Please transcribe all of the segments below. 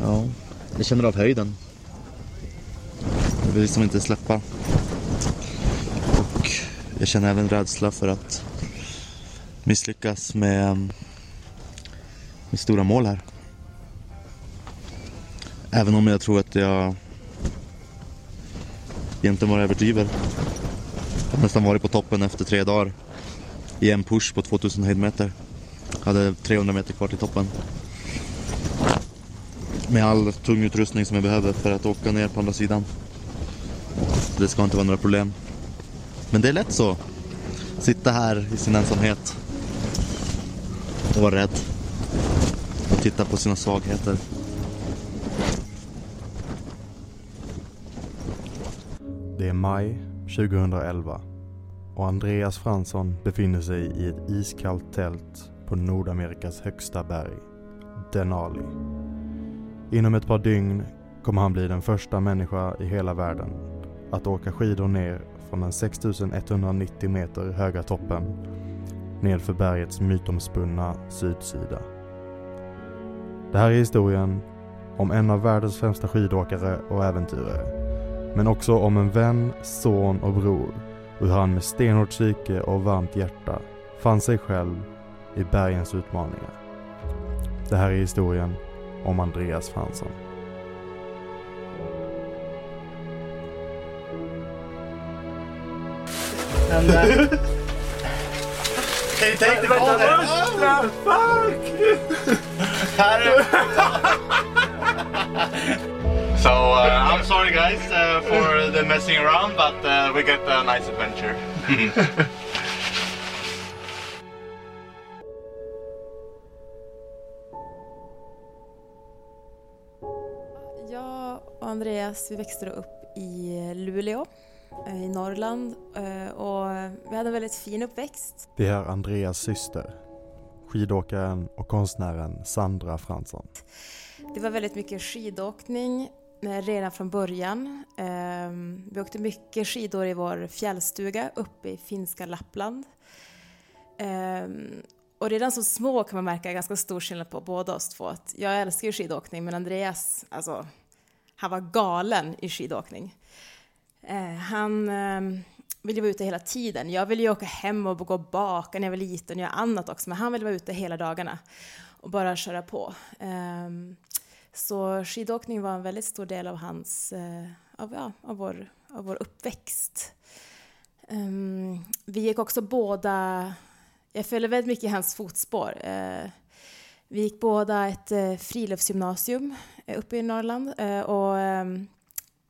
Ja, jag känner av höjden. Jag vill liksom inte släppa. Och jag känner även rädsla för att misslyckas med, mm, med stora mål här. Även om jag tror att jag egentligen bara överdriver. Jag har nästan varit på toppen efter tre dagar i en push på 2000 höjdmeter. Jag hade 300 meter kvar till toppen. Med all tung utrustning som jag behöver för att åka ner på andra sidan. Det ska inte vara några problem. Men det är lätt så. Sitta här i sin ensamhet och vara rädd. Och titta på sina svagheter. Det är maj 2011 och Andreas Fransson befinner sig i ett iskallt tält på Nordamerikas högsta berg, Denali. Inom ett par dygn kommer han bli den första människa i hela världen att åka skidor ner från den 6190 meter höga toppen nedför bergets mytomspunna sydsida. Det här är historien om en av världens främsta skidåkare och äventyrare men också om en vän, son och bror och hur han med stenhårt psyke och varmt hjärta fann sig själv i bergens utmaningar. Det här är historien om Andreas Fransson. And, uh, can you take the ball there? Oh, fuck! so uh, I'm sorry guys uh, for the messing around, but uh, we get a nice adventure. och Andreas vi växte upp i Luleå eh, i Norrland eh, och vi hade en väldigt fin uppväxt. Det är Andreas syster, skidåkaren och konstnären Sandra Fransson. Det var väldigt mycket skidåkning eh, redan från början. Vi åkte mycket skidor i vår fjällstuga uppe i finska Lappland. Och redan som små kan man märka ganska stor skillnad på båda oss två. Jag älskar ju skidåkning men Andreas, alltså, han var galen i skidåkning. Eh, han eh, ville vara ute hela tiden. Jag ville ju åka hem och gå och baka när jag var liten och göra annat också, men han ville vara ute hela dagarna och bara köra på. Ehm, så skidåkning var en väldigt stor del av hans, eh, av, ja, av, vår, av vår uppväxt. Ehm, vi gick också båda, jag följde väldigt mycket i hans fotspår. Vi gick båda ett friluftsgymnasium Eh, uppe i Norrland eh, och ehm,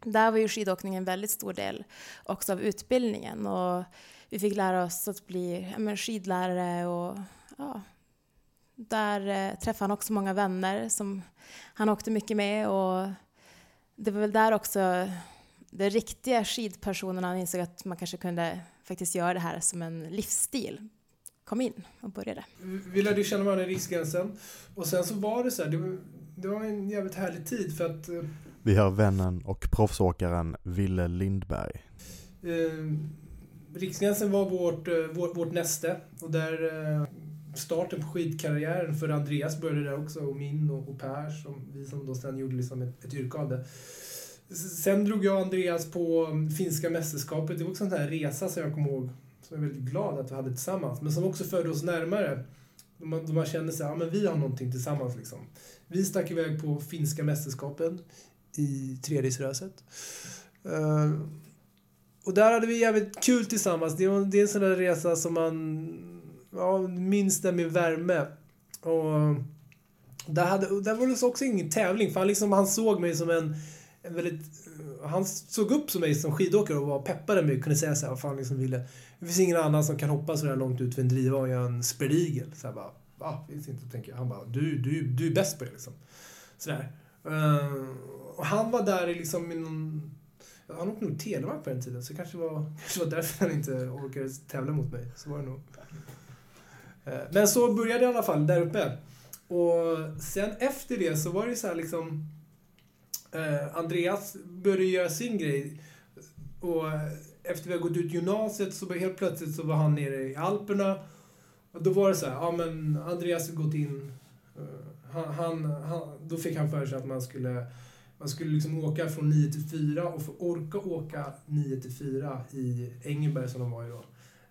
där var ju skidåkning en väldigt stor del också av utbildningen och vi fick lära oss att bli men skidlärare och ja, där eh, träffade han också många vänner som han åkte mycket med och det var väl där också de riktiga skidpersonerna han insåg att man kanske kunde faktiskt göra det här som en livsstil kom in och började. Vi lärde känna varandra i Riksgränsen och sen så var det så här, det var, det var en jävligt härlig tid för att eh, Vi hör vännen och proffsåkaren Ville Lindberg. Eh, Riksgränsen var vårt, eh, vårt, vårt näste och där eh, starten på skidkarriären för Andreas började där också och min och, och Pers, och vi som då sen gjorde liksom ett, ett yrke av det. Sen drog jag och Andreas på finska mästerskapet. Det var också en sån här resa som jag kommer ihåg som jag är väldigt glad att vi hade tillsammans. Men som också förde oss närmare. Man man, då man kände sig, ja men vi har någonting tillsammans liksom. Vi stack iväg på finska mästerskapen i tredjedelsröset. Uh, eh, och där hade vi jävligt kul tillsammans. Det, är, det är en sån där resa som man ja, minns den med värme. Och där, hade, där var det också ingen tävling, för han, liksom, han såg mig som en, en väldigt... Han såg upp som mig som skidåkare och var peppade mig och kunde säga så här, vad fan liksom ville. Det finns ingen annan som kan hoppa så där långt ut för en driva och göra en spread. Så jag bara, va? Finns inte, tänker jag. Han bara, du, du, du är bäst på det liksom. Sådär. Uh, och han var där i liksom i någon... Han åkte nog telemark på den tiden, så det kanske var, kanske var därför han inte orkade tävla mot mig. Så var det nog. Uh, men så började jag i alla fall, där uppe. Och sen efter det så var det så här liksom... Eh, Andreas började göra sin grej. Och efter vi har gått ut gymnasiet så helt plötsligt så var han nere i Alperna. Och då var det så här, ja men Andreas har gått in... Eh, han, han, han, då fick han för sig att man skulle... Man skulle liksom åka från 9 till 4 och för att orka åka 9 till 4 i Engelberg som de var i då,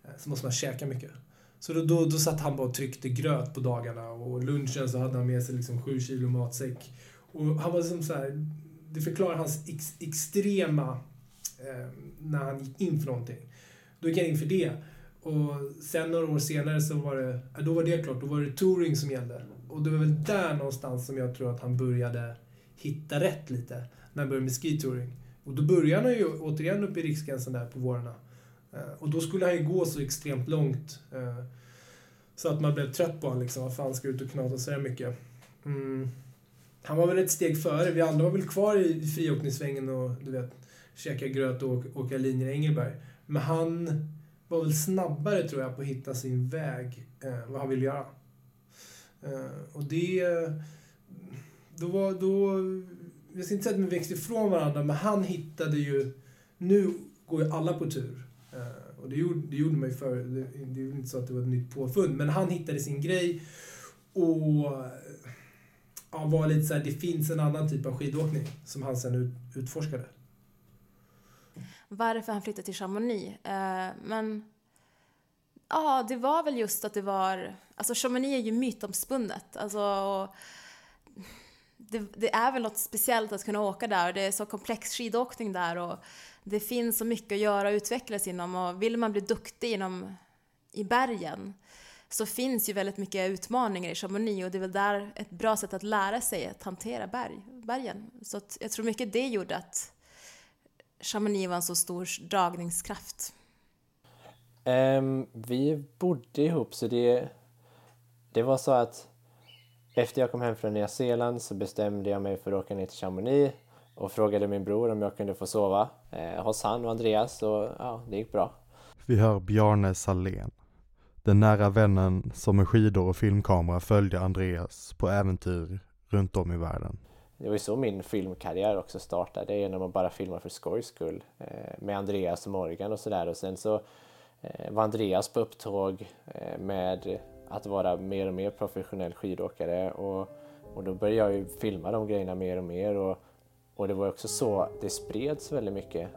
eh, så måste man käka mycket. Så då, då, då satt han bara och tryckte gröt på dagarna och lunchen så hade han med sig liksom 7 kilo matsäck. Och han var liksom så här, det förklarar hans ex, extrema eh, när han gick in för någonting. Då gick han in för det. Och sen några år senare så var det, då var det klart, då var det touring som gällde. Och det var väl där någonstans som jag tror att han började hitta rätt lite. När han började med skitouring. Och då började han ju återigen uppe i Riksgränsen där på vårarna. Eh, och då skulle han ju gå så extremt långt. Eh, så att man blev trött på honom liksom. Vad fan ska ut och knata så här mycket? Mm. Han var väl ett steg före. Vi andra var väl kvar i friåkningssvängen och du vet, käka gröt och åka linjer i Engelberg. Men han var väl snabbare tror jag på att hitta sin väg, eh, vad han ville göra. Eh, och det... Då var... Då, jag ska inte säga att vi växte ifrån varandra, men han hittade ju... Nu går ju alla på tur. Eh, och det gjorde, det gjorde man ju förr. Det, det är inte så att det var ett nytt påfund. Men han hittade sin grej och han var lite så här, det finns en annan typ av skidåkning som han sen utforskade. Varför han flyttade till Chamonix? Eh, men ja, det var väl just att det var... Alltså Chamonix är ju mytomspunnet. Alltså, det, det, är väl något speciellt att kunna åka där. Det är så komplex skidåkning där och det finns så mycket att göra och utvecklas inom och vill man bli duktig inom i bergen så finns ju väldigt mycket utmaningar i Chamonix och det är väl där ett bra sätt att lära sig att hantera berg, bergen. Så jag tror mycket det gjorde att Chamonix var en så stor dragningskraft. Um, vi bodde ihop så det, det var så att efter jag kom hem från Nya Zeeland så bestämde jag mig för att åka ner till Chamonix och frågade min bror om jag kunde få sova eh, hos han och Andreas och ja, det gick bra. Vi hör Bjarne Salén, den nära vännen som med skidor och filmkamera följde Andreas på äventyr runt om i världen. Det var ju så min filmkarriär också startade, genom att bara filma för skojs skull eh, med Andreas och Morgan och sådär och sen så eh, var Andreas på upptåg eh, med att vara mer och mer professionell skidåkare och, och då började jag ju filma de grejerna mer och mer och och det var också så det spreds väldigt mycket.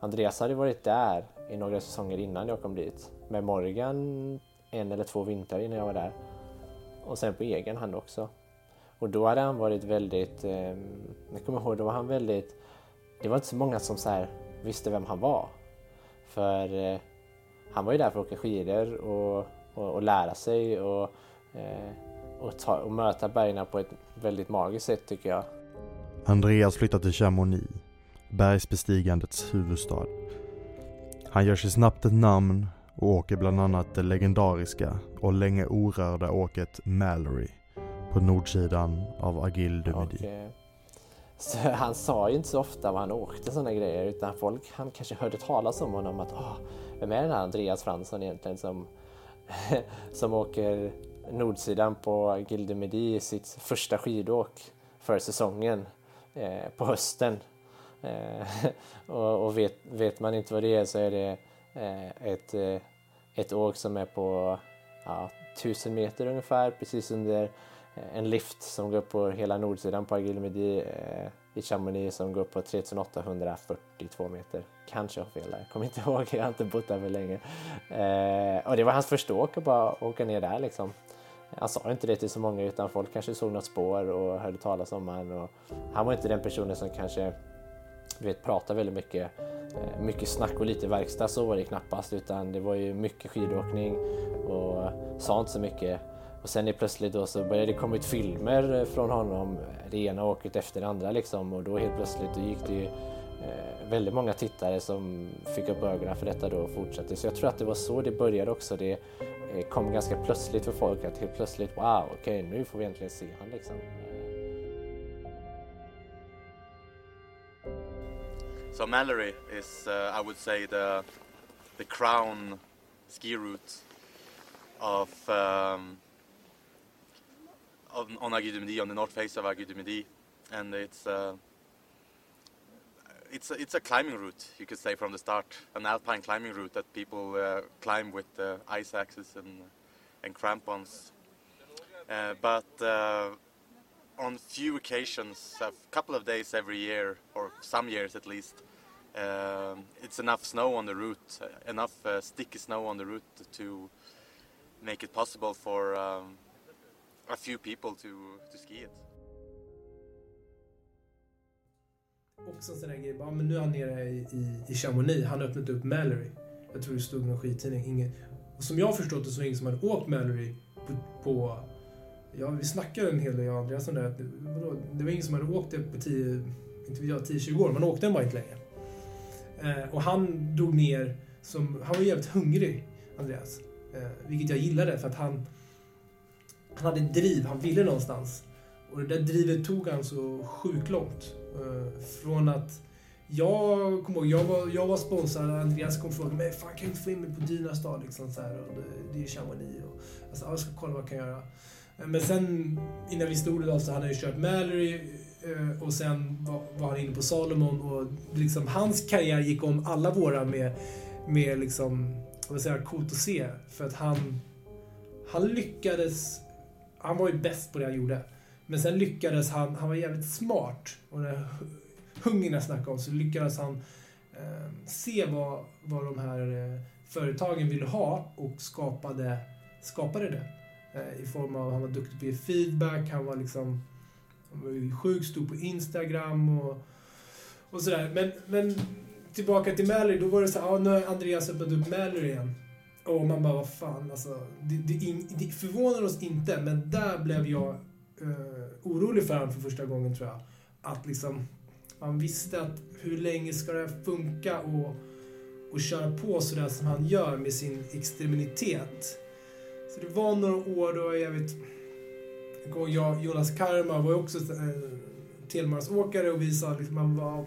Andreas hade varit där i några säsonger innan jag kom dit. Med Morgan en eller två vintrar innan jag var där. Och sen på egen hand också. Och då hade han varit väldigt, eh, jag kommer ihåg, då var han väldigt, det var inte så många som så här visste vem han var. För eh, han var ju där för att åka skidor och, och, och lära sig och, eh, och, ta, och möta bergen på ett väldigt magiskt sätt tycker jag. Andreas flyttar till Chamonix, bergsbestigandets huvudstad. Han gör sig snabbt ett namn och åker bland annat det legendariska och länge orörda åket Mallory på nordsidan av Agil du Midi. Okay. Så han sa ju inte så ofta vad han åkte sådana grejer utan folk han kanske hörde talas om honom att Åh, vem är den här Andreas Fransson egentligen som, som åker nordsidan på Agile du Midi i sitt första skidåk för säsongen eh, på hösten. Eh, och, och vet, vet, man inte vad det är så är det Eh, ett, eh, ett åk som är på ja, 1000 meter ungefär precis under eh, en lift som går upp på hela nordsidan på Agilmedi i Chamonix som går upp på 3842 meter. Kanske jag har fel där, kommer inte ihåg, jag har inte bott där för länge. Och det var hans första åk att bara åka ner där liksom. Han sa inte det till så många utan folk kanske såg något spår och hörde talas om honom. Han var inte den personen som kanske du vet, väldigt mycket. Eh, mycket snack och lite verkstad så var det knappast utan det var ju mycket skidåkning och sa inte så mycket. Och sen är plötsligt då så började det komma ut filmer eh, från honom, eh, det ena åket efter det andra liksom och då helt plötsligt då gick det ju väldigt många tittare som fick upp ögonen för detta då och fortsatte. Så jag tror att det var så det började också. Det kom ganska plötsligt för folk att helt plötsligt wow, okej okay, nu får vi äntligen se han liksom. So Mallory is, uh, I would say, the the crown ski route of, um, on Midi, on the north face of Agues du Midi, and it's uh, it's a, it's a climbing route, you could say from the start, an alpine climbing route that people uh, climb with uh, ice axes and and crampons. Uh, but uh, on few occasions, a couple of days every year, or some years at least, um, it's enough snow on the route, uh, enough uh, sticky snow on the route to make it possible for um, a few people to, to ski it. Också en sån där grej, ja, men nu är han nere i, i, i Chamonix, han har öppnat upp Mallory. Jag tror det stod i någon skittidning. Ingen, och som jag har förstått det så är det ingen som hade åkt Mallory på, på Ja, vi snackade en hel del, jag och Andreas, om det. Vadå, det var ingen som hade åkt det på 10, inte vet jag, 10-20 år. Man åkte den bara inte längre. Eh, och han drog ner som, han var jävligt hungrig, Andreas. Eh, vilket jag gillade för att han, han hade driv, han ville någonstans. Och det där drivet tog han så sjukt långt. Eh, från att jag kommer ihåg, jag var, jag var sponsrad, Andreas kom och frågade mig fan kan du inte få in mig på Dynastad liksom så här, och det, det är Chamonix och alltså, jag ska kolla vad jag kan göra. Men sen innan vi stod idag så hade han ju kört Mallory eh, och sen var, var han inne på Salomon och liksom hans karriär gick om alla våra med, med liksom, vad säger coolt att se. För att han, han lyckades, han var ju bäst på det han gjorde. Men sen lyckades han, han var jävligt smart. Och den hungern jag snackade om, så lyckades han eh, se vad, vad de här eh, företagen ville ha och skapade, skapade det. Eh, I form av, han var duktig på att ge feedback, han var liksom han var sjukt stor på Instagram och, och sådär. Men, men tillbaka till Mallory, då var det så ja nu har Andreas öppnat upp Mallory igen. Och man bara, vad fan alltså. Det, det, det förvånar oss inte, men där blev jag eh, orolig för honom för första gången tror jag. Att liksom, man visste att hur länge ska det här funka och, och köra på sådär som han gör med sin extremitet. Så det var några år då jag vet jag, Jonas Karma var ju också eh, telmarsåkare och vi sa liksom man var...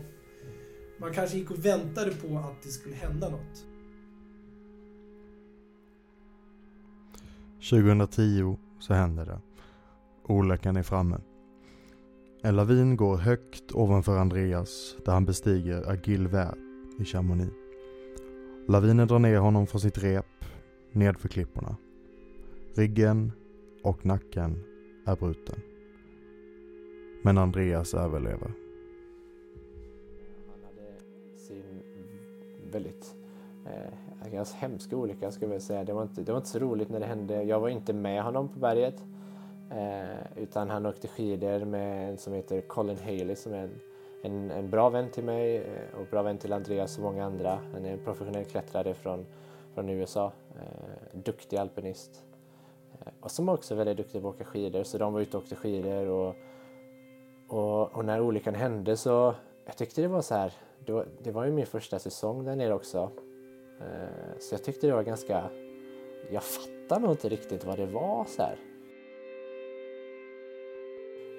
Man kanske gick och väntade på att det skulle hända något. 2010 så händer det. Olyckan är framme. En lavin går högt ovanför Andreas där han bestiger Agilvert i Chamonix. Lavinen drar ner honom från sitt rep nedför klipporna. Ryggen och nacken är bruten. Men Andreas överlever. Han hade sin väldigt eh, ganska hemska olycka skulle jag säga. Det var, inte, det var inte så roligt när det hände. Jag var inte med honom på berget. Eh, utan han åkte skidor med en som heter Colin Haley som är en, en, en bra vän till mig eh, och bra vän till Andreas och många andra. Han är en professionell klättrare från, från USA. Eh, duktig alpinist. Eh, och som också är väldigt duktiga på att åka skidor så de var ute och åkte skidor och, och, och när olyckan hände så jag tyckte det var så här, det var, det var ju min första säsong där nere också. Eh, så jag tyckte det var ganska, jag fattar nog inte riktigt vad det var så här.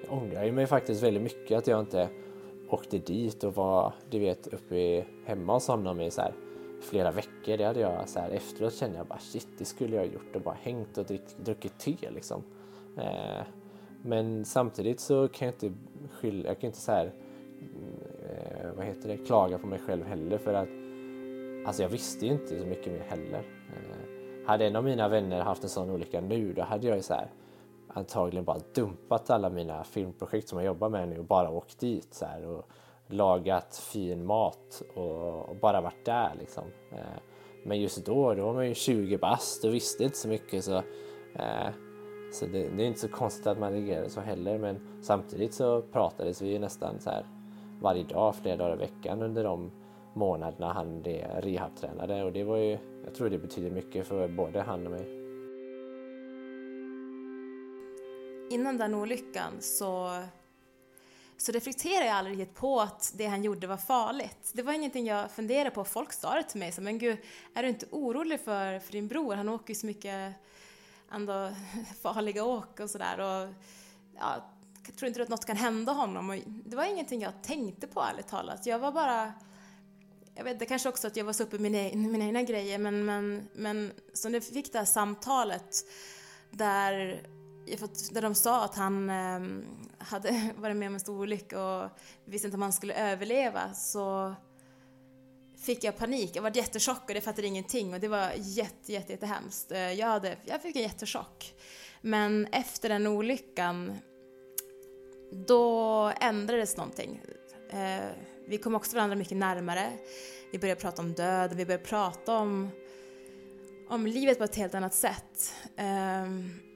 Jag ångrar ju mig faktiskt väldigt mycket att jag inte åkte dit och var, du vet, uppe hemma och somnade mig så här flera veckor. Det hade jag så här, efteråt kände jag bara shit, det skulle jag ha gjort och bara hängt och drick, druckit te liksom. Eh, men samtidigt så kan jag inte skylla, jag kan inte så här, mm, eh, vad heter det, klaga på mig själv heller för att alltså jag visste ju inte så mycket mer heller. Eh, hade en av mina vänner haft en sån olycka nu då hade jag ju så här, antagligen bara dumpat alla mina filmprojekt som jag jobbar med nu och bara åkt dit så här, och lagat fin mat och, och bara varit där liksom. Eh, men just då, då var man ju 20 bast och visste inte så mycket så, eh, så det, det, är inte så konstigt att man reagerade så heller men samtidigt så pratades vi ju nästan så här varje dag, flera dagar i veckan under de månaderna han rehabtränade och det var ju, jag tror det betyder mycket för både han och mig. Innan den olyckan så, så reflekterade jag aldrig på att det han gjorde var farligt. Det var ingenting jag funderade på. Folk sa det till mig, så, men gud, är du inte orolig för, för din bror? Han åker ju så mycket ändå farliga åk och sådär. Ja, jag tror inte att något kan hända honom. Och det var ingenting jag tänkte på ärligt talat. Jag var bara jag vet, det kanske också att jag var så uppe i mina, mina egna grejer, men, men, men så när vi fick det här samtalet där, där de sa att han ehm, hade varit med om en stor olycka och visste inte om han skulle överleva så fick jag panik. Jag var jättechockad, jag fattade ingenting och det var jätte, jätte, jättehemskt. Eh, jag, hade, jag fick en jättechock. Men efter den olyckan, då ändrades någonting. Eh, vi kom också varandra mycket närmare. Vi började prata om döden, vi började prata om, om livet på ett helt annat sätt. Ehm,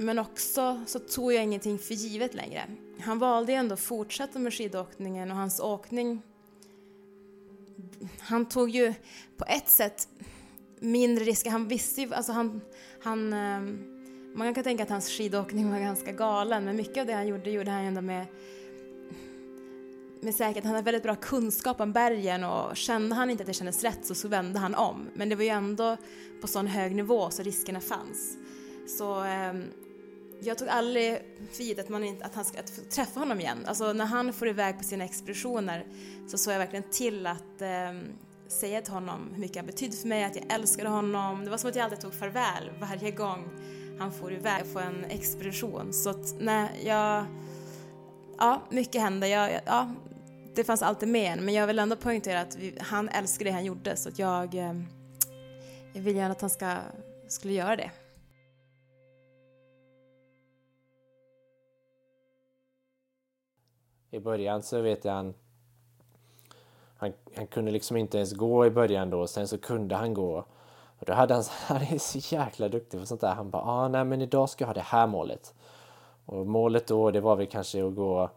men också så tog jag ingenting för givet längre. Han valde ändå att fortsätta med skidåkningen och hans åkning... Han tog ju på ett sätt mindre risker. Han visste ju, alltså han... han eh, man kan tänka att hans skidåkning var ganska galen, men mycket av det han gjorde gjorde han ändå med med säkerhet, han hade väldigt bra kunskap om bergen och kände han inte att det kändes rätt så, så vände han om. Men det var ju ändå på sån hög nivå så riskerna fanns. Så eh, jag tog aldrig för givet att, man inte, att han skulle träffa honom igen. Alltså när han får iväg på sina expeditioner så såg jag verkligen till att eh, säga till honom hur mycket han betydde för mig, att jag älskade honom. Det var som att jag alltid tog farväl varje gång han får iväg på en expedition. Så att nej, jag ja, mycket hände. Jag, ja, det fanns alltid med en, men jag vill ändå poängtera att vi, han älskade det han gjorde så att jag, eh, jag vill gärna att han ska, skulle göra det. I början så vet jag han, han, han kunde liksom inte ens gå i början då, sen så kunde han gå. Och då hade han, han är så jäkla duktig på sånt där. Han bara, ah, nej men idag ska jag ha det här målet. Och målet då, det var väl kanske att gå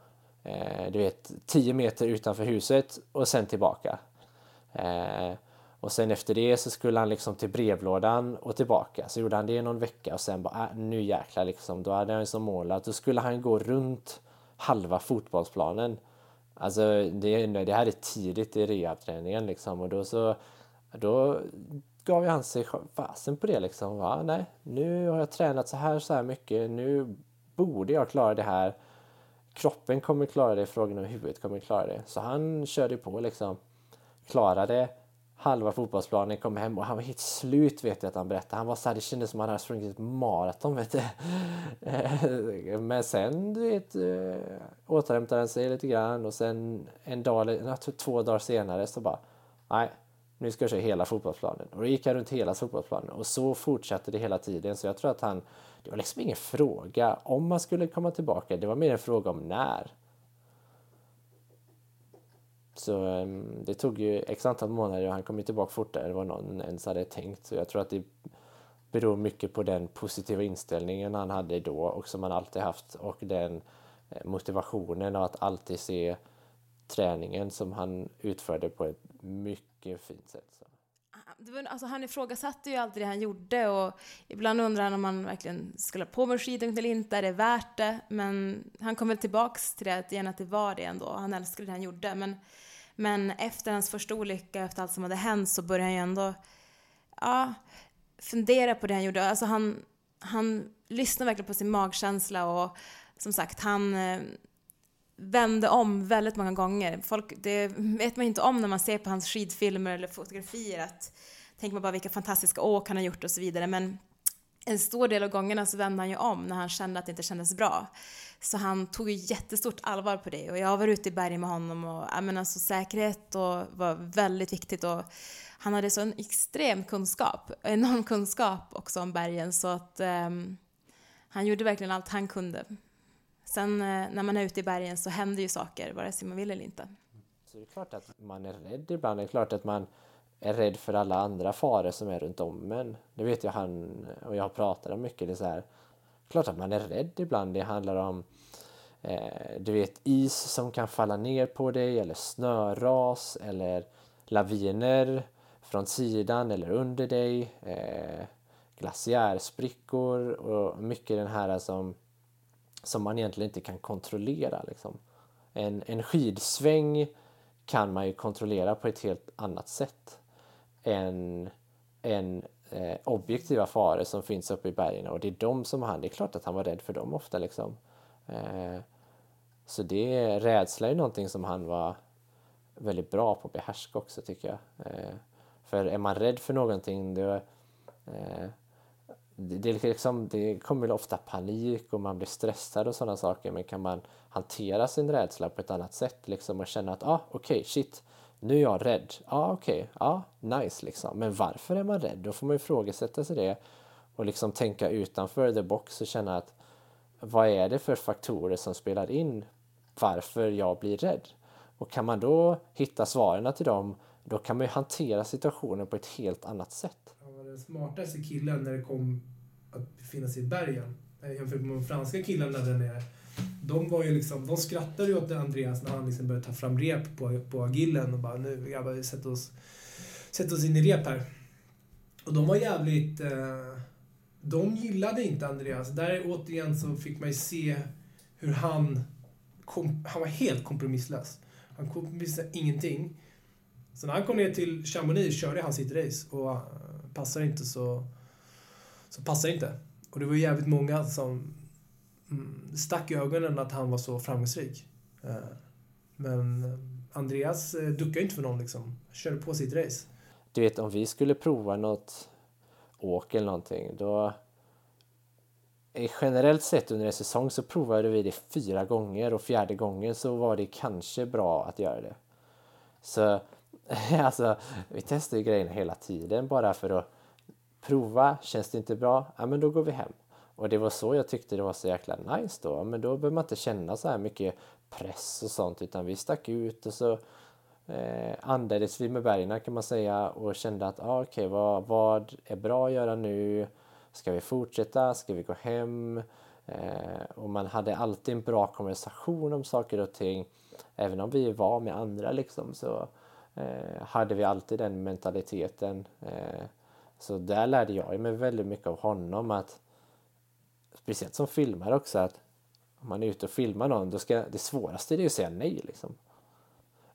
eh, du vet, 10 meter utanför huset och sen tillbaka. Eh, och sen efter det så skulle han liksom till brevlådan och tillbaka. Så gjorde han det någon vecka och sen bara, äh, nu jäklar liksom. Då hade han som mål att då skulle han gå runt halva fotbollsplanen. Alltså det, det här är tidigt i rehabträningen liksom och då så då gav han sig fasen på det liksom. Va? Nej, nu har jag tränat så här så här mycket. Nu borde jag klara det här kroppen kommer klara det, frågan om huvudet kommer klara det. Så han körde på liksom. Klarade halva fotbollsplanen, kom hem och han var helt slut vet jag att han berättade. Han var så här, det kändes som att han hade sprungit ett maraton vet du. Eh, men sen du vet, eh, återhämtade han sig lite grann och sen en dag, två dagar senare så bara, nej, nu ska jag köra hela fotbollsplanen. Och då gick han runt hela fotbollsplanen och så fortsatte det hela tiden. Så jag tror att han det var liksom ingen fråga om man skulle komma tillbaka. Det var mer en fråga om när. Så um, det tog ju x antal månader och han kom ju tillbaka fortare än vad någon ens hade tänkt. Så jag tror att det beror mycket på den positiva inställningen han hade då och som han alltid haft och den eh, motivationen och att alltid se träningen som han utförde på ett mycket fint sätt. Var, alltså han ifrågasatte ju alltid det han gjorde och ibland undrar han om han verkligen skulle ha på med skidåkning eller inte, är det värt det? Men han kom väl tillbaks till det igen, att det var det ändå. Han älskade det han gjorde. Men, men efter hans första olycka, efter allt som hade hänt, så började han ju ändå ja, fundera på det han gjorde. Alltså han, han lyssnade verkligen på sin magkänsla och som sagt, han eh, vände om väldigt många gånger. Folk, det vet man inte om när man ser på hans skidfilmer eller fotografier. Att, tänker man bara vilka fantastiska åk han har gjort och så vidare. Men en stor del av gångerna så vände han ju om när han kände att det inte kändes bra. Så han tog ju jättestort allvar på det och jag var ute i bergen med honom och jag menar, så alltså säkerhet och var väldigt viktigt och han hade sån extrem kunskap, enorm kunskap också om bergen så att um, han gjorde verkligen allt han kunde. Sen eh, när man är ute i bergen så händer ju saker vare sig man vill eller inte. Så det är klart att man är rädd ibland. Det är klart att man är rädd för alla andra faror som är runt om men Det vet jag han och jag pratar om mycket. Det är så här, klart att man är rädd ibland. Det handlar om eh, du vet is som kan falla ner på dig eller snöras eller laviner från sidan eller under dig. Eh, glaciärsprickor och mycket den här som, som man egentligen inte kan kontrollera. Liksom. En, en skidsväng kan man ju kontrollera på ett helt annat sätt än, än eh, objektiva faror som finns uppe i bergen och det är de som han, det är klart att han var rädd för dem ofta liksom. Eh, så det, rädsla är någonting som han var väldigt bra på att behärska också tycker jag. Eh, för är man rädd för någonting då, eh, det, det, liksom, det kommer ofta panik och man blir stressad och sådana saker men kan man hantera sin rädsla på ett annat sätt liksom och känna att ah, okej, okay, shit, nu är jag rädd. Ja, ah, okej, okay, ja, ah, nice liksom. Men varför är man rädd? Då får man ifrågasätta sig det och liksom tänka utanför the box och känna att vad är det för faktorer som spelar in varför jag blir rädd? Och kan man då hitta svaren till dem, då kan man ju hantera situationen på ett helt annat sätt. Smartaste killen när det kom att befinna sig i bergen. Eh, jämfört med de franska killarna där nere. De var ju liksom, de skrattade ju åt Andreas när han liksom började ta fram rep på, på agillen och bara nu grabbar, sätt oss, sätt oss in i rep här. Och de var jävligt... Eh, de gillade inte Andreas. Där återigen så fick man ju se hur han... Kom, han var helt kompromisslös. Han kompromissade ingenting. Så när han kom ner till Chamonix körde han sitt race och passar inte så... Så passar inte. Och det var jävligt många som mm, stack i ögonen att han var så framgångsrik. Eh, men eh, Andreas eh, duckade inte för någon liksom. Körde på sitt race. Du vet om vi skulle prova något åk eller någonting då generellt sett under en säsong så provade vi det fyra gånger och fjärde gången så var det kanske bra att göra det. Så alltså, vi testar ju grejerna hela tiden bara för att prova. Känns det inte bra? Ja, men då går vi hem. Och det var så jag tyckte det var så jäkla nice då. Men då behöver man inte känna så här mycket press och sånt utan vi stack ut och så eh, andades vi med bergen kan man säga och kände att ah, okej, okay, vad, vad är bra att göra nu? Ska vi fortsätta? Ska vi gå hem? Eh, och man hade alltid en bra konversation om saker och ting. Även om vi var med andra liksom så eh, Eh, hade vi alltid den mentaliteten. Eh, så där lärde jag mig väldigt mycket av honom att speciellt som filmare också att om man är ute och filmar någon då ska det svåraste är ju att säga nej liksom.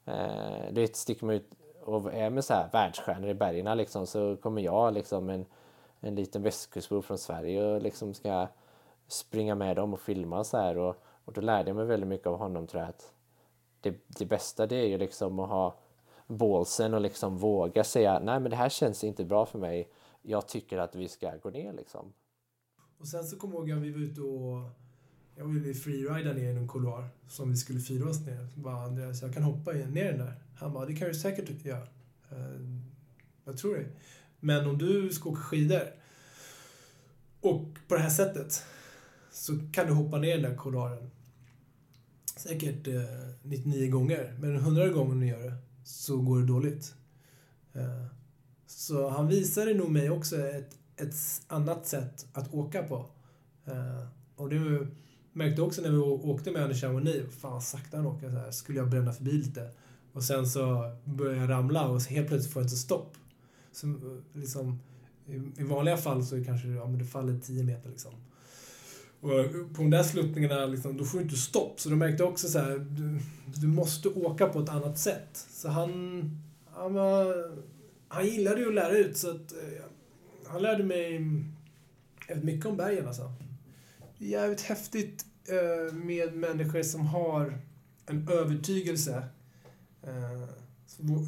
Eh, det sticker man ut och är med så här världsstjärnor i bergen liksom så kommer jag liksom en en liten västkustbo från Sverige och liksom ska springa med dem och filma så här och, och då lärde jag mig väldigt mycket av honom tror jag att det, det bästa det är ju liksom att ha bålsen och liksom våga säga nej men det här känns inte bra för mig. Jag tycker att vi ska gå ner liksom. Och sen så kommer jag ihåg att vi var ute och jag ville freerida ner i någon couloir som vi skulle fira oss ner. Så bara Andreas, jag kan hoppa ner den där. Han bara, det kan du säkert göra. Uh, jag tror det. Men om du ska åka skidor och på det här sättet så kan du hoppa ner den där couloiren säkert eh, 99 gånger. Men 100 gånger du gör det så går det dåligt. Eh, så han visade nog mig också ett, ett annat sätt att åka på. Eh, och det märkte också när vi åkte med Anders Chamonix, fan vad sakta han åker så här, skulle jag bränna förbi lite. Och sen så började jag ramla och helt plötsligt får jag inte stopp. Så eh, liksom, i, I vanliga fall så kanske ja, men det faller 10 meter. Liksom. Och på de där sluttningarna, liksom, då får du inte stopp. Så de märkte också så här, du, du måste åka på ett annat sätt. Så han, han, var, han gillade ju att lära ut. Så att, eh, han lärde mig eh, mycket om bergen alltså. Det är jävligt häftigt eh, med människor som har en övertygelse. Eh,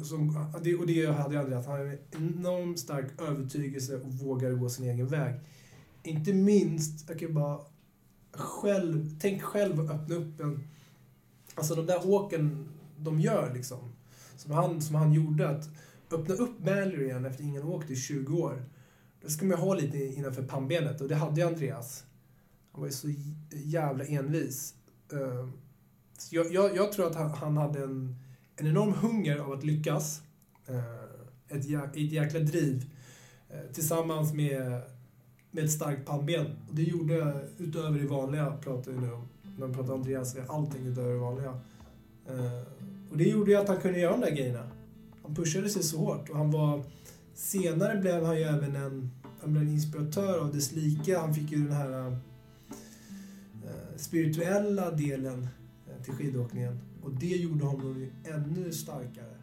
som, och det hade jag aldrig haft. Han har en enormt stark övertygelse och vågade gå sin egen väg. Inte minst, jag kan bara själv, tänk själv att öppna upp en... Alltså de där åken de gör liksom. Som han, som han gjorde. Att öppna upp Mallory igen efter ingen åkt i 20 år. Då ska man ha lite innanför pannbenet och det hade ju Andreas. Han var ju så jävla envis. Eh, så jag, jag, jag tror att han, hade en, en enorm hunger av att lyckas. Eh, ett, jä, ett jäkla driv. Eh, tillsammans med, med ett starkt pannben. Och det gjorde utöver det vanliga, pratar vi nu om. När man pratar om Andreas, är allting utöver det vanliga. Eh, och det gjorde ju att han kunde göra de där grejerna. Han pushade sig så hårt och han var... Senare blev han ju även en, han blev en inspiratör av dess like. Han fick ju den här eh, spirituella delen eh, till skidåkningen. Och det gjorde honom ju ännu starkare.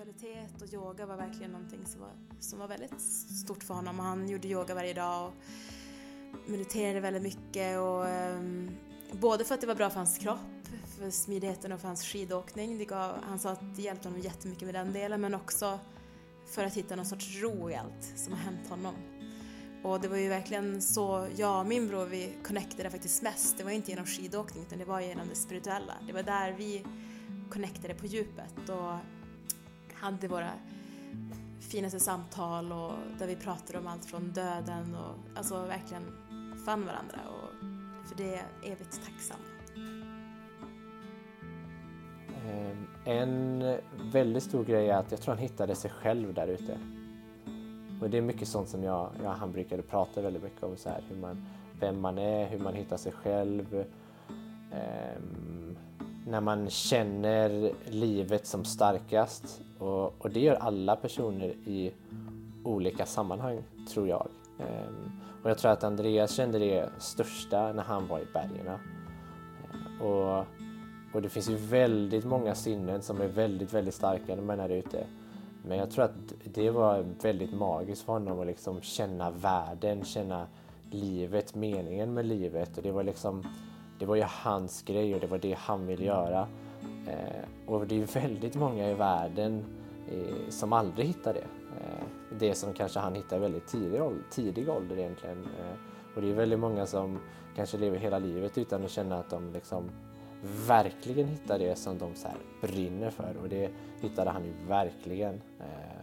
Spiritualitet och yoga var verkligen någonting som var, som var väldigt stort för honom. Han gjorde yoga varje dag och mediterade väldigt mycket. Och, um, både för att det var bra för hans kropp, för smidigheten och för hans skidåkning. Det gav, han sa att det hjälpte honom jättemycket med den delen men också för att hitta någon sorts ro i allt som har hänt honom. Och det var ju verkligen så jag och min bror vi connectade faktiskt mest. Det var inte genom skidåkning utan det var genom det spirituella. Det var där vi connectade på djupet och hade våra finaste samtal och där vi pratade om allt från döden och alltså verkligen fann varandra och för det är jag evigt tacksam. Eh, en väldigt stor grej är att jag tror han hittade sig själv där ute. Och det är mycket sånt som jag, jag han brukade prata väldigt mycket om, så här, hur man, vem man är, hur man hittar sig själv. Um, när man känner livet som starkast. Och, och, det gör alla personer i olika sammanhang, tror jag. Ehm, och jag tror att Andreas kände det största när han var i bergen. Ehm, och, och det finns ju väldigt många sinnen som är väldigt, väldigt starka när man är ute. Men jag tror att det var väldigt magiskt för honom att liksom känna världen, känna livet, meningen med livet. Och det var liksom, det var ju hans grej och det var det han ville göra. Eh, och det är väldigt många i världen eh, som aldrig hittar det. Eh, det som kanske han hittar i väldigt tidig, tidig ålder egentligen. Eh, och det är väldigt många som kanske lever hela livet utan att känna att de liksom verkligen hittar det som de så brinner för och det hittade han ju verkligen. Eh,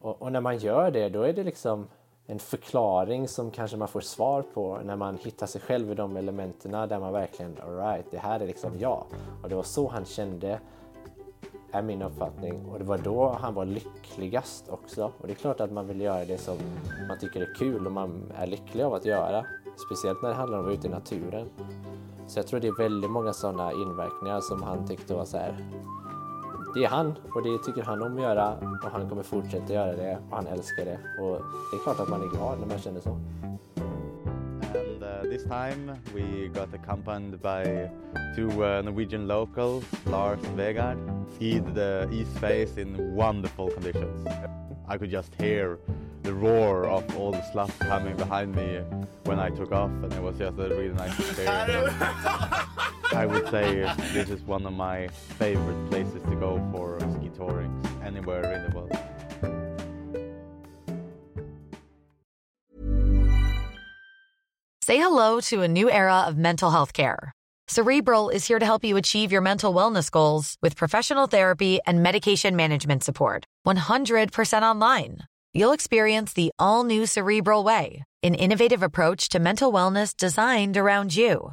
och, och, när man gör det då är det liksom en förklaring som kanske man får svar på när man hittar sig själv i de elementen där man verkligen, alright, det här är liksom jag. Och det var så han kände, är min uppfattning. Och det var då han var lyckligast också. Och det är klart att man vill göra det som man tycker är kul och man är lycklig av att göra. Speciellt när det handlar om att vara ute i naturen. Så jag tror det är väldigt många sådana inverkningar som han tyckte var så här. Det är han och det tycker han om att göra och han kommer fortsätta göra det och han älskar det. Och det är klart att man är glad när man känner så. And uh, this time we got accompanied by two uh, Norwegian locals, Lars Vegard. Skied the east face in wonderful conditions. I could just hear the roar of all the slush coming behind me when I took off, and it was just a really nice experience. I would say this is one of my favorite places to go for ski touring anywhere in the world. Say hello to a new era of mental health care. Cerebral is here to help you achieve your mental wellness goals with professional therapy and medication management support. 100% online you'll experience the all new Cerebral Way, an innovative approach to mental wellness designed around you.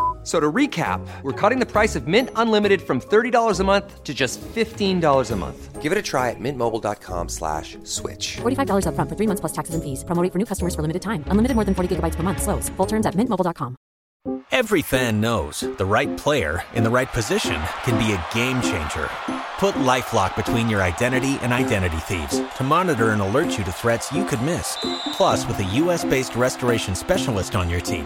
So to recap, we're cutting the price of Mint Unlimited from $30 a month to just $15 a month. Give it a try at mintmobile.com slash switch. $45 up front for three months plus taxes and fees. Promo for new customers for limited time. Unlimited more than 40 gigabytes per month. Slows. Full terms at mintmobile.com. Every fan knows the right player in the right position can be a game changer. Put LifeLock between your identity and identity thieves to monitor and alert you to threats you could miss. Plus, with a US-based restoration specialist on your team,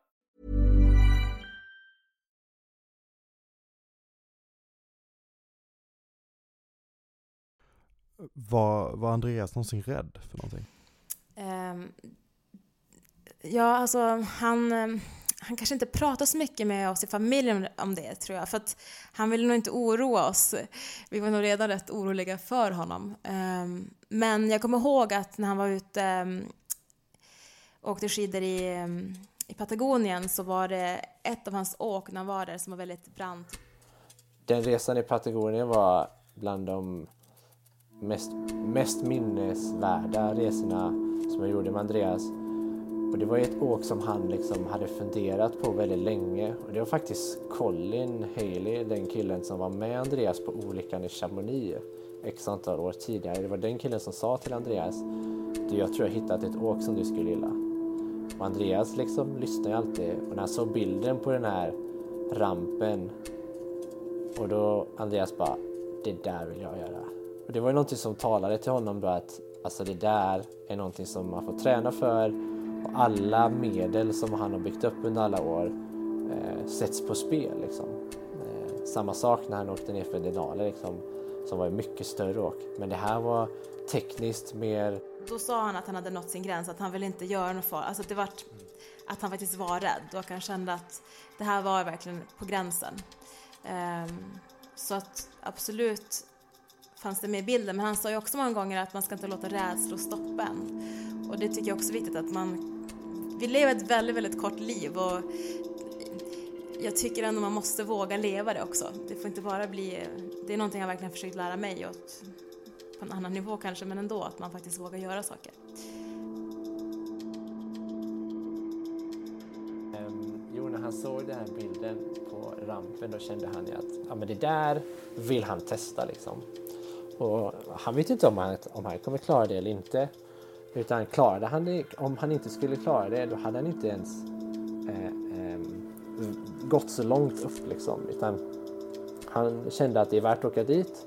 Var, var Andreas någonsin rädd för någonting? Um, ja, alltså han, ehm, han kanske inte pratar så mycket med oss i familjen om det tror jag, för att han vill nog inte oroa oss. Vi var nog redan rätt oroliga för honom. Um, men jag kommer ihåg att när han var ute um, åkte skidor i, um, i Patagonien så var det ett av hans åk när han var där som var väldigt brant. Den resan i Patagonien var bland de mest, mest minnesvärda resorna som jag gjorde med Andreas. Och det var ett åk som han liksom hade funderat på väldigt länge. Och det var faktiskt Colin Haley, den killen som var med Andreas på olyckan i Chamonix x antal år tidigare. Det var den killen som sa till Andreas, du jag tror jag hittat ett åk som du skulle gilla. Och Andreas liksom lyssnar ju alltid och när han såg bilden på den här rampen och då Andreas bara, det där vill jag göra. Och det var ju någonting som talade till honom då att alltså det där är någonting som man får träna för och alla medel som han har byggt upp under alla år eh, sätts på spel. Liksom. Eh, samma sak när han åkte ner för Denali liksom, som var ett mycket större åk. Men det här var tekniskt mer... Då sa han att han hade nått sin gräns, att han ville inte göra något farligt. Alltså det var, att han faktiskt var rädd och han kände att det här var verkligen på gränsen. Um, så att absolut fanns det med i bilden. Men han sa ju också många gånger att man ska inte låta rädslor stoppa en. Och det tycker jag också är viktigt att man... Vi lever ett väldigt, väldigt kort liv och jag tycker ändå man måste våga leva det också. Det får inte bara bli... Det är någonting jag verkligen försökt lära mig åt, på en annan nivå kanske, men ändå att man faktiskt vågar göra saker. Ehm, jo, när han såg den här bilden på rampen då kände han ju att ja, men det där vill han testa liksom. Och han vet inte om han, om han kommer klara det eller inte. Utan klarade han det, om han inte skulle klara det, då hade han inte ens eh, eh, gått så långt upp liksom. Utan han kände att det är värt att åka dit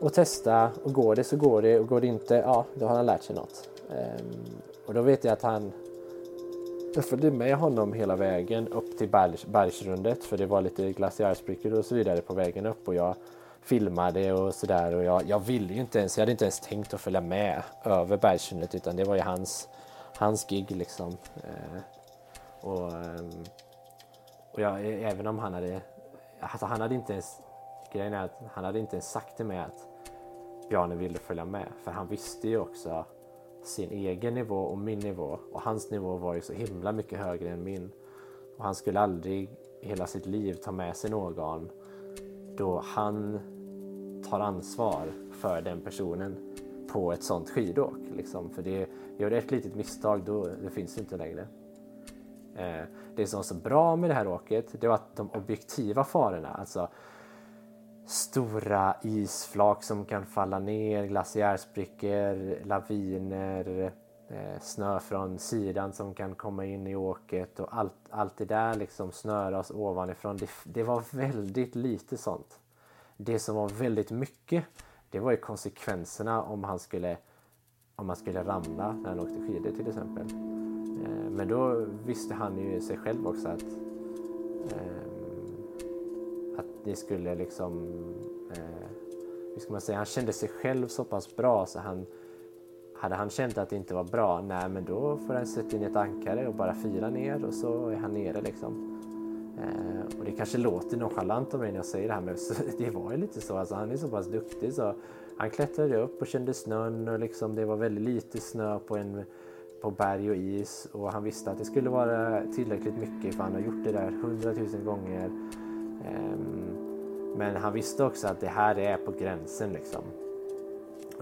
och testa och går det så går det och går det inte, ja då har han lärt sig något. Eh, och då vet jag att han jag följde med honom hela vägen upp till bergsrundet för det var lite glaciärsprickor och så vidare på vägen upp och jag filmade och sådär. Och jag, jag ville ju inte ens, jag hade inte ens tänkt att följa med över bergssundet utan det var ju hans, hans gig liksom. Eh, och, eh, och jag, även om han hade, alltså han hade inte ens, grejen är att han hade inte ens sagt till mig att Bjarne ville följa med. För han visste ju också sin egen nivå och min nivå. Och hans nivå var ju så himla mycket högre än min. Och han skulle aldrig i hela sitt liv ta med sig någon då han tar ansvar för den personen på ett sånt skidåk. Liksom. För det, gör det ett litet misstag, då det finns inte längre. Eh, det som var så bra med det här åket, det var att de objektiva farorna, alltså stora isflak som kan falla ner, glaciärsprickor, laviner, eh, Eh, snö från sidan som kan komma in i åket och allt, allt det där liksom snöras ovanifrån. Det, det var väldigt lite sånt. Det som var väldigt mycket, det var ju konsekvenserna om han skulle, om han skulle ramla när han åkte skidor till exempel. Eh, men då visste han ju sig själv också att, eh, att det skulle liksom, hur ska man säga, han kände sig själv så pass bra så han, hade han känt att det inte var bra, nej men då får han sätta in ett ankare och bara fira ner och så är han nere liksom. Eh, och det kanske låter nonchalant av mig när jag säger det här men det var ju lite så. Alltså, han är så pass duktig så han klättrade upp och kände snön och liksom, det var väldigt lite snö på, en, på berg och is och han visste att det skulle vara tillräckligt mycket för han har gjort det där hundratusen gånger. Eh, men han visste också att det här är på gränsen liksom.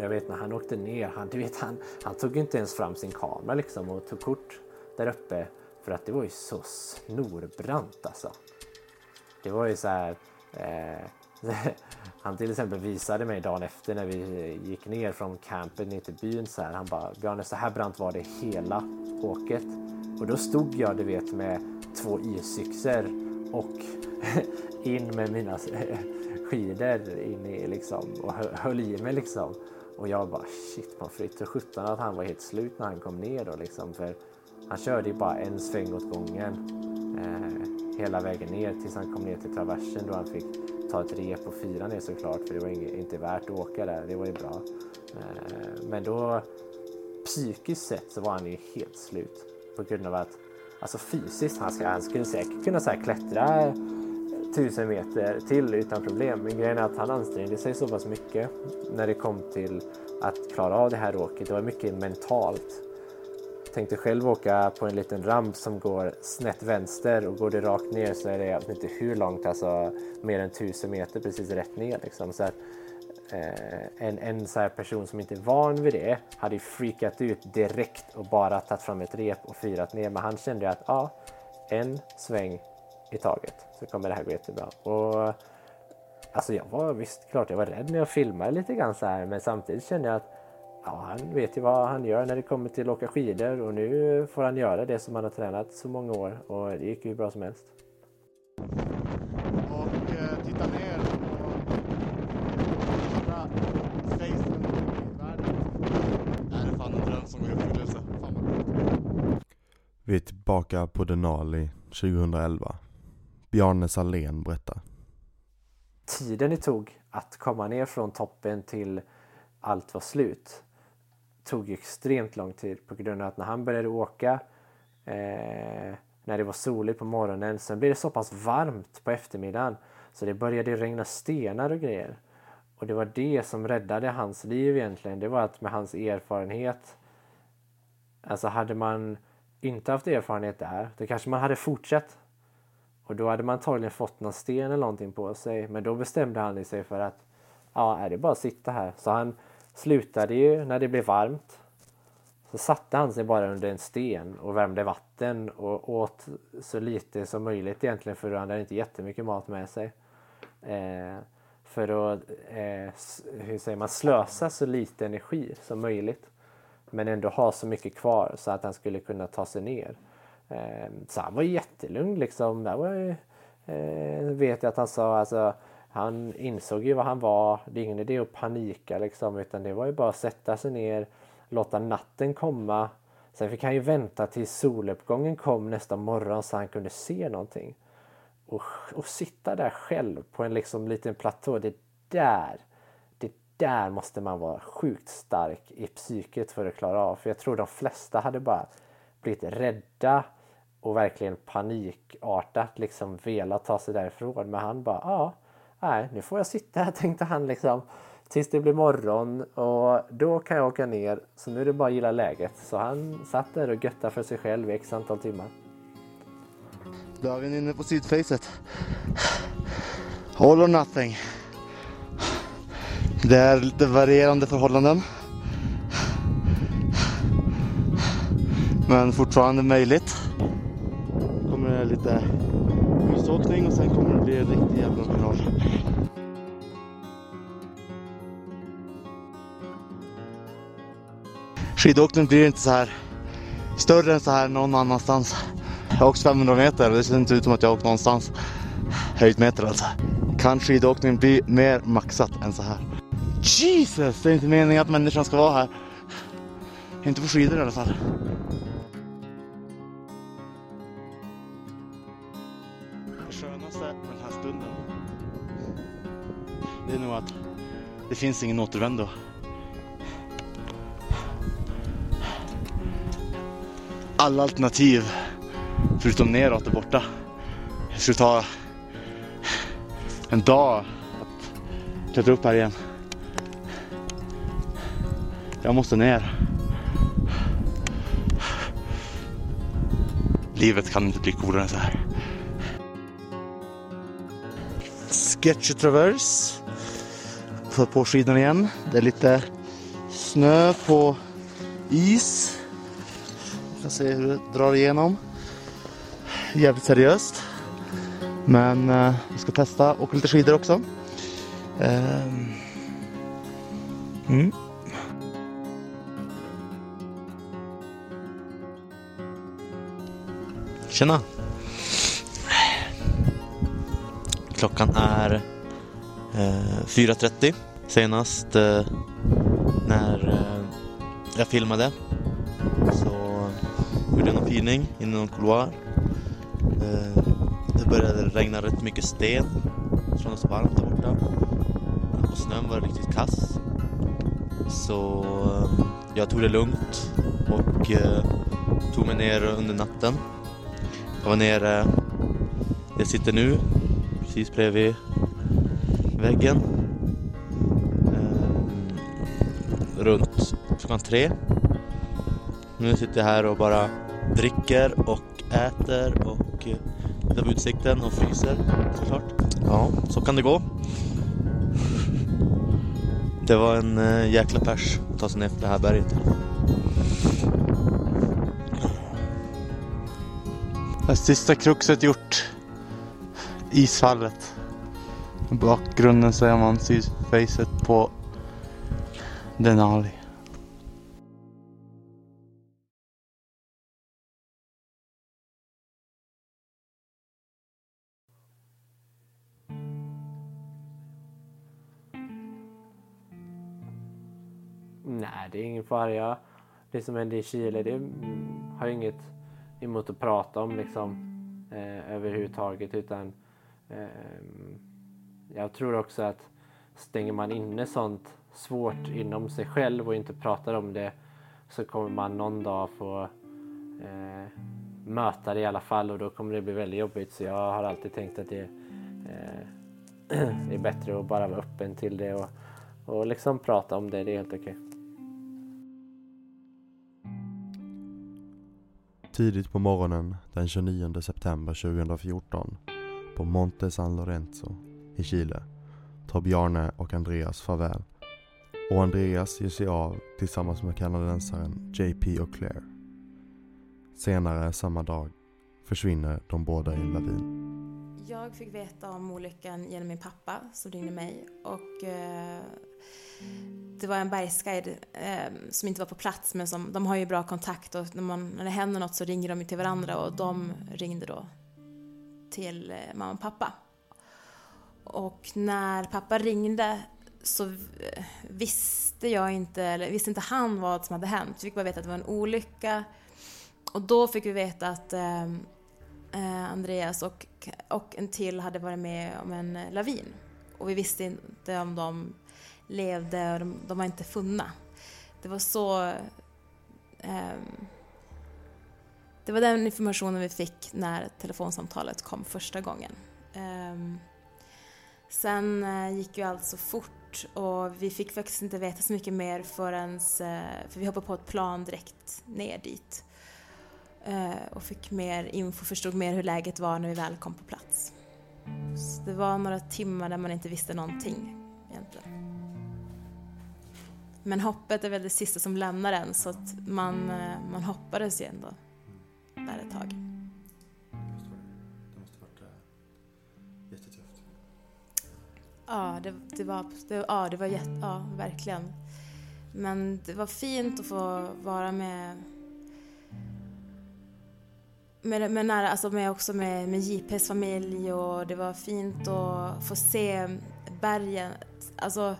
Och jag vet när han åkte ner, han, du vet, han, han tog inte ens fram sin kamera liksom och tog kort där uppe för att det var ju så snorbrant alltså. Det var ju så här. Eh, han till exempel visade mig dagen efter när vi gick ner från campen ner till byn så här. Han bara Bjarne så här brant var det hela åket. Och då stod jag du vet med två isyxor och in med mina skidor in i liksom och höll i mig liksom. Och jag bara shit man fritt sjutton att han var helt slut när han kom ner då liksom. För han körde ju bara en sväng åt gången eh, hela vägen ner tills han kom ner till traversen då han fick ta ett rep och fira ner såklart för det var inte värt att åka där. Det var ju bra. Eh, men då psykiskt sett så var han ju helt slut på grund av att alltså fysiskt han, ska, han skulle säkert kunna så här, klättra tusen meter till utan problem. Men grejen är att han ansträngde sig så pass mycket när det kom till att klara av det här åket. Det var mycket mentalt tänkte själv åka på en liten ramp som går snett vänster och går det rakt ner så är det jag vet inte hur långt, alltså mer än tusen meter precis rätt ner. Liksom. Så att, eh, en en så person som inte är van vid det hade ju freakat ut direkt och bara tagit fram ett rep och firat ner. Men han kände att ja, en sväng i taget så kommer det här gå jättebra. Och, alltså jag var visst klart jag var rädd när jag filmade lite grann så här men samtidigt kände jag att ja, han vet ju vad han gör när det kommer till att åka skidor och nu får han göra det som han har tränat så många år och det gick ju bra som helst. Och eh, titta ner på facen i världen. Det är fan en dröm som går i uppfyllelse. Fan vad Vi är tillbaka på Denali 2011. Bjarne Salén berättar. Tiden det tog att komma ner från toppen till allt var slut tog extremt lång tid på grund av att när han började åka eh, när det var soligt på morgonen, sen blev det så pass varmt på eftermiddagen så det började regna stenar och grejer. Och det var det som räddade hans liv egentligen. Det var att med hans erfarenhet, alltså hade man inte haft erfarenhet där, då kanske man hade fortsatt. Och då hade man antagligen fått någon sten eller någonting på sig. Men då bestämde han sig för att ja, är det bara att sitta här. Så han slutade ju när det blev varmt. Så satte han sig bara under en sten och värmde vatten och åt så lite som möjligt egentligen för han hade inte jättemycket mat med sig. Eh, för att eh, hur säger man, slösa så lite energi som möjligt. Men ändå ha så mycket kvar så att han skulle kunna ta sig ner. Eh, så han var jättelugn liksom. Där var, eh, vet jag att han sa alltså han insåg ju vad han var. Det är ingen idé att panika liksom utan det var ju bara att sätta sig ner, låta natten komma. Sen fick han ju vänta tills soluppgången kom nästa morgon så han kunde se någonting. Och, och sitta där själv på en liksom liten platå, det där, det där måste man vara sjukt stark i psyket för att klara av. För jag tror de flesta hade bara blivit rädda och verkligen panikartat liksom velat ta sig därifrån. Men han bara, ja, nej, nu får jag sitta här tänkte han liksom tills det blir morgon och då kan jag åka ner. Så nu är det bara att gilla läget. Så han satt där och göttade för sig själv i x antal timmar. Dagen inne på sydfejset. All or nothing. Det är lite varierande förhållanden. Men fortfarande möjligt kommer lite husåkning och sen kommer det bli en riktig jävla final. Skidåkning blir inte så här större än så här någon annanstans. Jag har åkt 500 meter och det ser inte ut som att jag har åkt någonstans. Höjdmeter alltså. Kan skidåkning bli mer maxat än så här? Jesus! Det är inte meningen att människan ska vara här. Inte på skidor i alla fall. Det finns ingen återvändo. alla alternativ förutom neråt är borta. Det skulle ta en dag att klättra upp här igen. Jag måste ner. Livet kan inte bli coolare än så här. Sketchy Traverse. För på skidorna igen. Det är lite snö på is. Vi kan se hur det drar igenom. Jävligt seriöst. Men eh, vi ska testa åka lite skidor också. Eh, Mm. Tjena! Klockan är Eh, 4.30 senast eh, när eh, jag filmade så gjorde jag någon filmning i någon couloir. Eh, det började regna rätt mycket sten från så varmt där borta och snön var riktigt kass. Så eh, jag tog det lugnt och eh, tog mig ner under natten. Jag var nere, jag sitter nu precis bredvid väggen. Eh, runt klockan tre. Nu sitter jag här och bara dricker och äter och eh, tittar på utsikten och fryser såklart. Ja, så kan det gå. Det var en eh, jäkla pers att ta sig ner för det här berget. Det sista kruxet gjort. Isfallet. I bakgrunden ser man sydfacet på Denali. Nej, det är ingen fara. Jag, det som hände i Chile, det har jag inget emot att prata om liksom eh, överhuvudtaget utan eh, jag tror också att stänger man inne sånt svårt inom sig själv och inte pratar om det så kommer man någon dag få eh, möta det i alla fall och då kommer det bli väldigt jobbigt. Så jag har alltid tänkt att det eh, är bättre att bara vara öppen till det och, och liksom prata om det, det är helt okej. Tidigt på morgonen den 29 september 2014 på Monte San Lorenzo i Chile tar Bjarne och Andreas farväl. Och Andreas ger sig av tillsammans med kanadensaren JP och Claire. Senare samma dag försvinner de båda i en lavin. Jag fick veta om olyckan genom min pappa som ringde mig och eh, det var en bergsguide eh, som inte var på plats men som, de har ju bra kontakt och när, man, när det händer något så ringer de till varandra och de ringde då till eh, mamma och pappa. Och när pappa ringde så visste jag inte, eller visste inte han vad som hade hänt. Vi fick bara veta att det var en olycka. Och då fick vi veta att ehm, eh Andreas och, och en till hade varit med om en eh, lavin. Och vi visste inte om de levde och de, de var inte funna. Det var så... Eh, det var den informationen vi fick när telefonsamtalet kom första gången. Eh, sen eh, gick ju allt så fort och vi fick faktiskt inte veta så mycket mer förrän... Eh, för vi hoppade på ett plan direkt ner dit. Eh, och fick mer info, förstod mer hur läget var när vi väl kom på plats. Så det var några timmar där man inte visste någonting egentligen. Men hoppet är väl det sista som lämnar en så att man, man hoppades ju ändå där ett tag. Ja, det, det var, det, ja, det var jätte, ja, verkligen. Men det var fint att få vara med med, med, nära, alltså med också med, med JPs familj och det var fint att få se bergen. Alltså,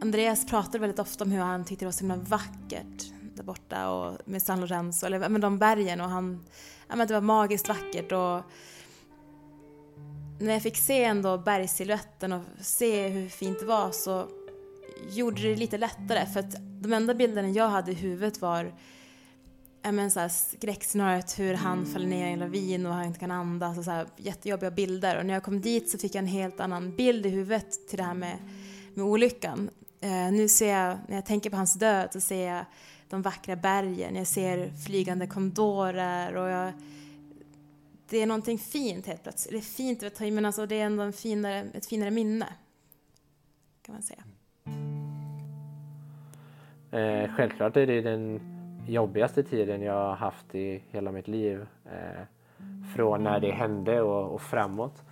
Andreas pratade väldigt ofta om hur han tyckte det var så himla vackert där borta och med San Lorenzo, eller med de bergen och han, ja men det var magiskt vackert och när jag fick se ändå bergssiluetten och se hur fint det var så gjorde det lite lättare för att de enda bilderna jag hade i huvudet var men så här skräckscenariot hur han faller ner i en lavin och han inte kan andas och så här jättejobbiga bilder. Och när jag kom dit så fick jag en helt annan bild i huvudet till det här med, med olyckan. Eh, nu ser jag, när jag tänker på hans död så ser jag de vackra bergen, jag ser flygande kondorer och jag, det är någonting fint helt plötsligt. Det är fint att ta in men alltså det är ändå en finare, ett finare minne. Kan man säga. Eh, självklart är det den jobbigaste tiden jag har haft i hela mitt liv. Eh, från när det hände och, och framåt.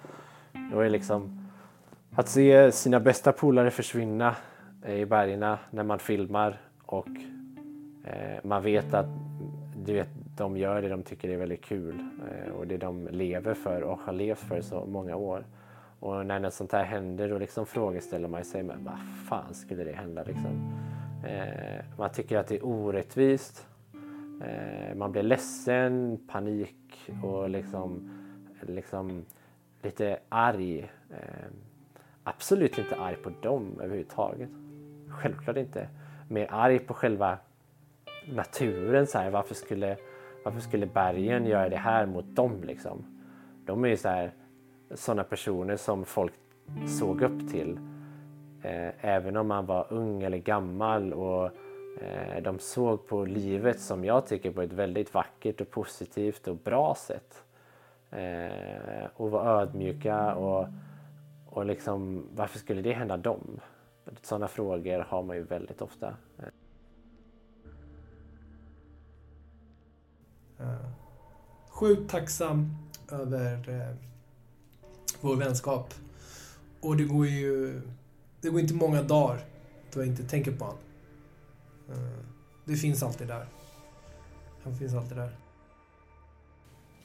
Det var liksom att se sina bästa polare försvinna eh, i bergen när man filmar och eh, man vet att du vet, de gör det de tycker är väldigt kul eh, och det de lever för och har levt för så många år. Och när något sånt här händer då liksom frågeställer man sig, men vad fan skulle det hända liksom? Eh, man tycker att det är orättvist. Eh, man blir ledsen, panik och liksom, liksom lite arg. Absolut inte arg på dem överhuvudtaget. Självklart inte. Mer arg på själva naturen. Så här, varför, skulle, varför skulle bergen göra det här mot dem? Liksom? De är ju så här, sådana personer som folk såg upp till. Eh, även om man var ung eller gammal och eh, de såg på livet som jag tycker på ett väldigt vackert och positivt och bra sätt. Eh, och var ödmjuka och, och liksom varför skulle det hända dem? Sådana frågor har man ju väldigt ofta. Sjukt tacksam över eh, vår vänskap. Och det går ju... Det går inte många dagar då jag inte tänker på honom. Eh, det finns alltid där. Han finns alltid där.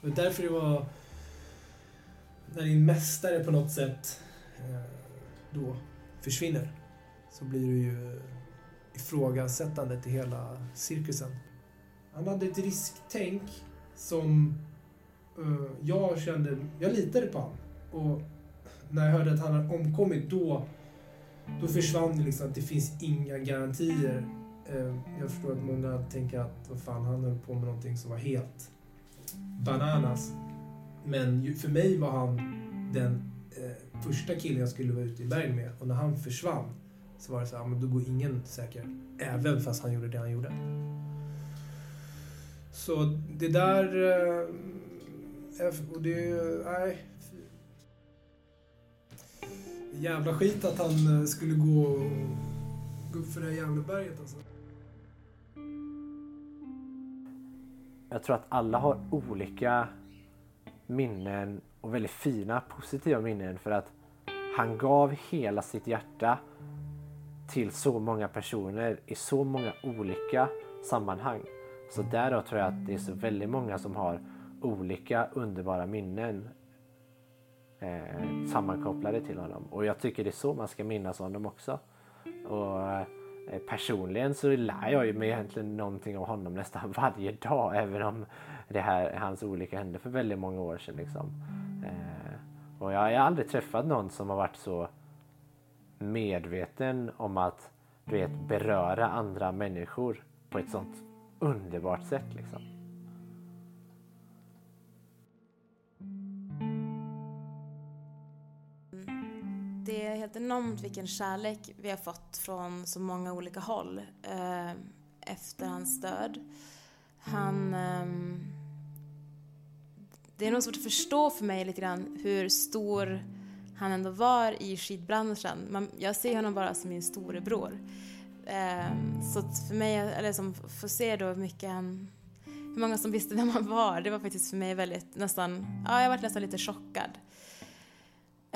Och därför det var... När din mästare på något sätt eh, då försvinner så blir det ju ifrågasättande till hela cirkusen. Han hade ett risktänk som uh, jag kände, jag litade på honom. Och när jag hörde att han hade omkommit då, då försvann det liksom att det finns inga garantier. Uh, jag förstår att många tänker att vad fan, han höll på med någonting som var helt bananas. Men för mig var han den uh, första killen jag skulle vara ute i berg med. Och när han försvann så var det så här, men då går ingen säker. Även fast han gjorde det han gjorde. Så det där... Och det... Nej. Jävla skit att han skulle gå, gå upp för det här jävla berget alltså. Jag tror att alla har olika minnen och väldigt fina positiva minnen för att han gav hela sitt hjärta till så många personer i så många olika sammanhang. Så därav tror jag att det är så väldigt många som har olika underbara minnen eh, sammankopplade till honom. Och jag tycker det är så man ska minnas honom också. Och eh, personligen så lär jag ju mig egentligen någonting om honom nästan varje dag även om det här, hans olika hände för väldigt många år sedan. Liksom. Eh, och jag har aldrig träffat någon som har varit så medveten om att du vet, beröra andra människor på ett sånt underbart sätt. Liksom. Det är helt enormt vilken kärlek vi har fått från så många olika håll eh, efter hans död. Han... Eh, det är nog svårt att förstå för mig lite grann hur stor han ändå var i skidbranschen. Man, jag ser honom bara som min storebror. Eh, så för mig, eller som får se då hur mycket han, hur många som visste vem han var, det var faktiskt för mig väldigt nästan, ja jag varit nästan lite chockad.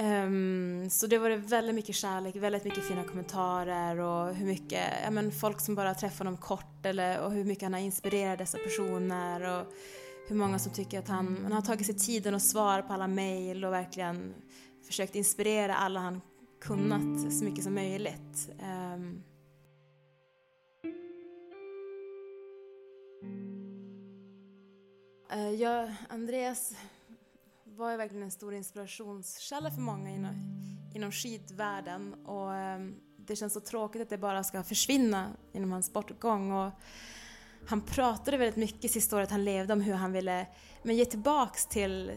Um, så det var det väldigt mycket kärlek, väldigt mycket fina kommentarer och hur mycket, ja men folk som bara träffar honom kort eller, och hur mycket han har inspirerat dessa personer och hur många som tycker att han, han har tagit sig tiden att svara på alla mejl och verkligen försökt inspirera alla han kunnat så mycket som möjligt. Um, Eh, ja, Andreas var ju verkligen en stor inspirationskälla för många inom, inom skidvärlden och ehm, det känns så tråkigt att det bara ska försvinna inom hans bortgång. Och han pratade väldigt mycket sista året han levde om hur han ville men, ge tillbaks till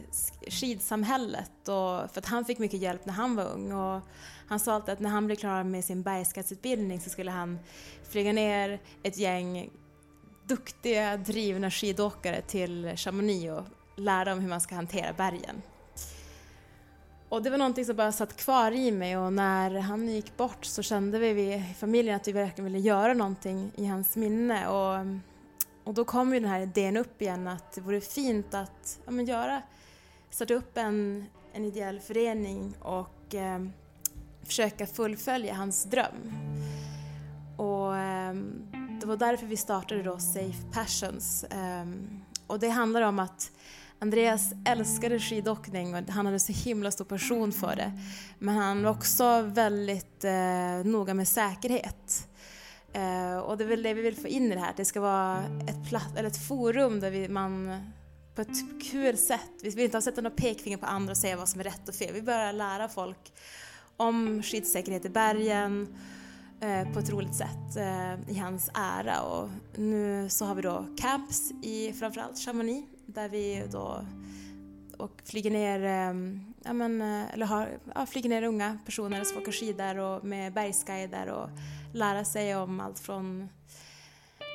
skidsamhället och, för att han fick mycket hjälp när han var ung. Och han sa alltid att när han blev klar med sin bergskattsutbildning så skulle han flyga ner ett gäng duktiga, drivna skidåkare till Chamonix och lära dem hur man ska hantera bergen. Och det var någonting som bara satt kvar i mig och när han gick bort så kände vi i familjen att vi verkligen ville göra någonting i hans minne. Och, och då kom ju den här idén upp igen att det vore fint att ja, men göra, starta upp en, en ideell förening och eh, försöka fullfölja hans dröm. Och eh, det var därför vi startade då Safe Passions. Ehm, och det handlar om att Andreas älskade skidåkning och han hade så himla stor passion för det. Men han var också väldigt eh, noga med säkerhet. Eh, och det är väl det vi vill få in i det här, att det ska vara ett, platt, eller ett forum där vi, man på ett kul sätt, vi vill inte ha sätta några pekfinger på andra och säga vad som är rätt och fel. Vi börjar lära folk om skidsäkerhet i bergen Eh, på ett roligt sätt eh, i hans ära. Och nu så har vi då camps i framförallt Chamonix där vi då och flyger ner, eh, ja men, eller har, ja, flyger ner unga personer som åker skidor och med bergsguider och lära sig om allt från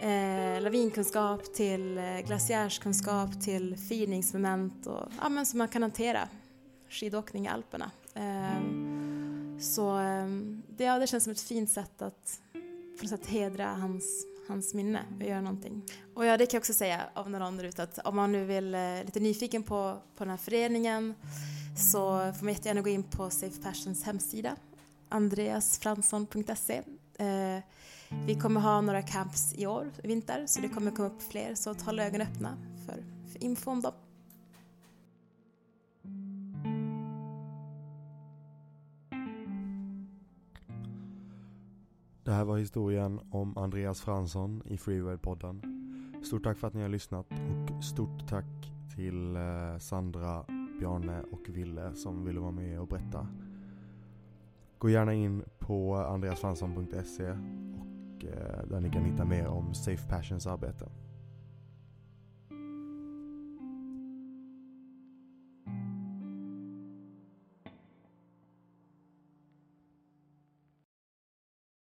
eh, lavinkunskap till glaciärskunskap till firningsmoment och ja, men så man kan hantera skidåkning i Alperna. Eh, så ehm, det, ja, det känns som ett fint sätt att på sätt hedra hans hans minne och göra någonting. Och ja, det kan jag också säga av någon där ute att om man nu vill eh, lite nyfiken på, på den här föreningen så får man jättegärna gå in på Safe Passions hemsida andreasfransson.se eh, Vi kommer ha några camps i år, i vinter, så det kommer komma upp fler så håll ögonen öppna för, för info om dem. Det här var historien om Andreas Fransson i Freeway-podden. Stort tack för att ni har lyssnat och stort tack till eh, Sandra, Bjarne och Ville som ville vara med och berätta. Gå gärna in på andreasfransson.se och eh, där ni kan hitta mer om Safe Passions arbete.